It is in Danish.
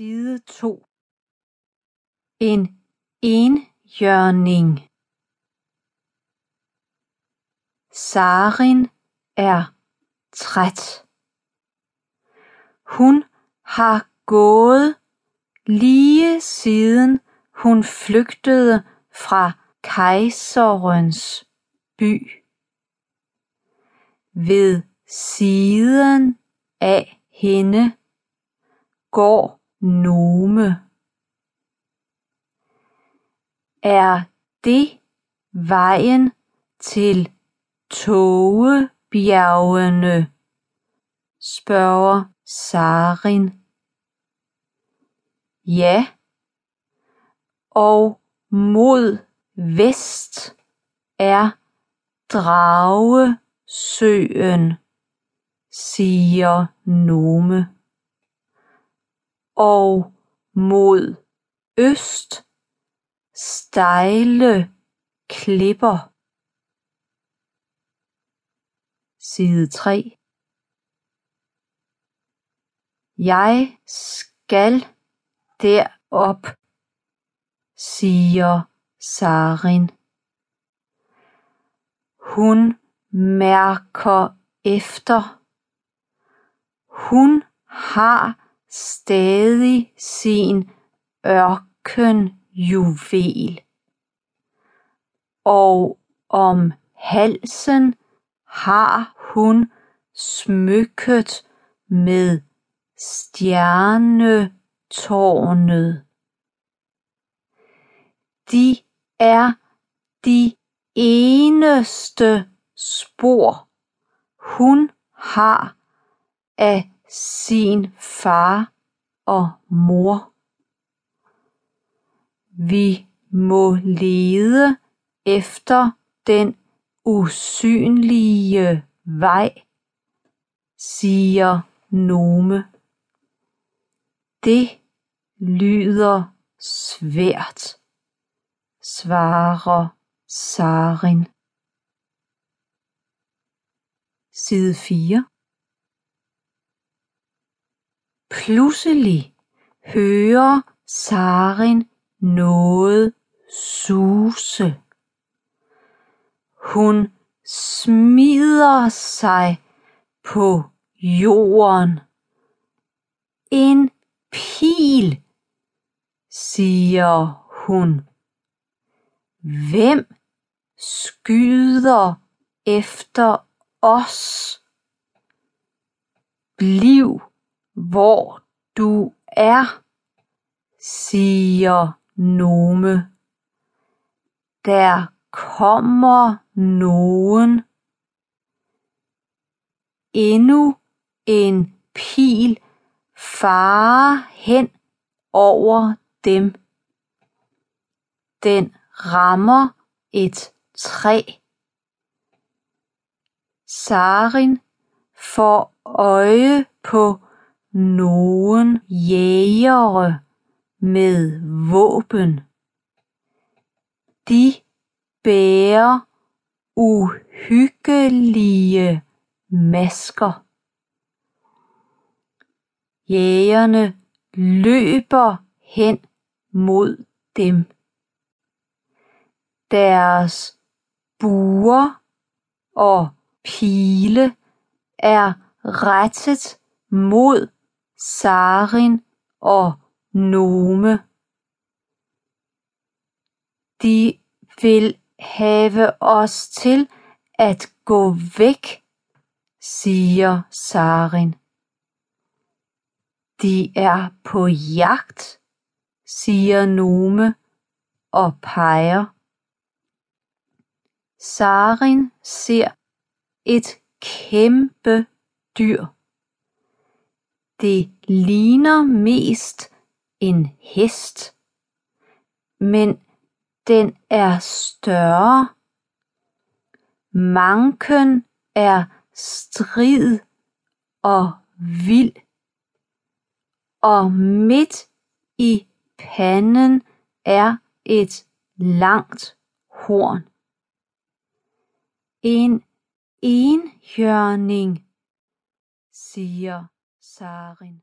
Side 2 En enhjørning Sarin er træt. Hun har gået lige siden hun flygtede fra kejserens by. Ved siden af hende går Nome. Er det vejen til Tågebjergene? spørger Sarin. Ja, og mod vest er Dragesøen, siger Nome og mod øst stejle klipper. Side 3 Jeg skal derop, siger Sarin. Hun mærker efter. Hun har stadig sin ørkenjuvel og om halsen har hun smykket med stjernetårnet. De er de eneste spor hun har af sin far og mor. Vi må lede efter den usynlige vej, siger Nome. Det lyder svært, svarer Sarin. Side 4 Pludselig hører Sarin noget suse. Hun smider sig på jorden. En pil, siger hun. Hvem skyder efter os? Bliv hvor du er, siger Nome. Der kommer nogen. Endnu en pil farer hen over dem. Den rammer et træ. Sarin får øje på nogen jægere med våben. De bærer uhyggelige masker. Jægerne løber hen mod dem. Deres buer og pile er rettet mod Sarin og Nome. De vil have os til at gå væk, siger Sarin. De er på jagt, siger Nome og peger. Sarin ser et kæmpe dyr. Det ligner mest en hest, men den er større. Manken er strid og vild, og midt i panden er et langt horn. En enhjørning, siger Sarin